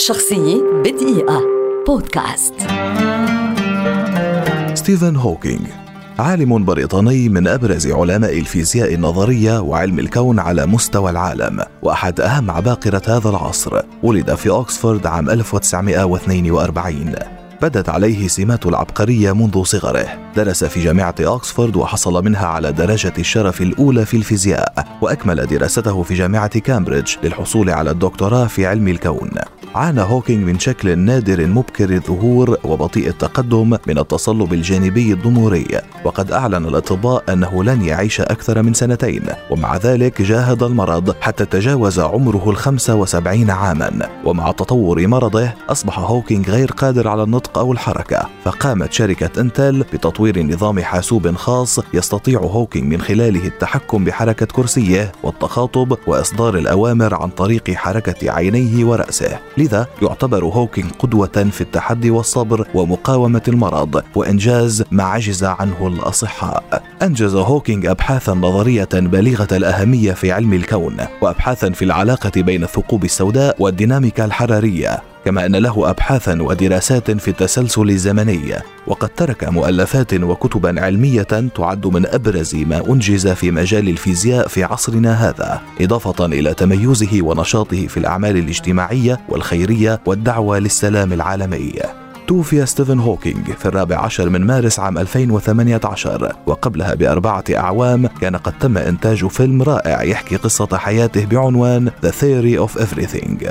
شخصية بدقيقة. بودكاست. ستيفن هوكينج عالم بريطاني من أبرز علماء الفيزياء النظرية وعلم الكون على مستوى العالم وأحد أهم عباقرة هذا العصر. ولد في اوكسفورد عام 1942 بدت عليه سمات العبقرية منذ صغره. درس في جامعة أكسفورد وحصل منها على درجة الشرف الأولى في الفيزياء وأكمل دراسته في جامعة كامبريدج للحصول على الدكتوراه في علم الكون. عانى هوكينج من شكل نادر مبكر الظهور وبطيء التقدم من التصلب الجانبي الضموري وقد أعلن الأطباء أنه لن يعيش أكثر من سنتين ومع ذلك جاهد المرض حتى تجاوز عمره الخمسة وسبعين عاما. ومع تطور مرضه أصبح هوكينج غير قادر على النطق أو الحركة. فقامت شركة إنتل بتطوير نظام حاسوب خاص يستطيع هوكينج من خلاله التحكم بحركة كرسيه والتخاطب وإصدار الأوامر عن طريق حركة عينيه ورأسه. لذا يعتبر هوكينج قدوة في التحدي والصبر ومقاومة المرض وإنجاز ما عجز عنه الأصحاء. أنجز هوكينج أبحاثا نظرية بالغة الأهمية في علم الكون وأبحاثا في العلاقة بين الثقوب السوداء والديناميكا الحرارية. كما أن له ابحاثا ودراسات في التسلسل الزمني وقد ترك مؤلفات وكتبا علمية تعد من أبرز ما أنجز في مجال الفيزياء في عصرنا هذا إضافة إلى تميزه ونشاطه في الأعمال الاجتماعية والخيرية والدعوة للسلام العالمي. توفي ستيفن هوكينج في الرابع عشر من مارس عام 2018 وقبلها بأربعة أعوام كان قد تم إنتاج فيلم رائع يحكي قصة حياته بعنوان The Theory of Everything.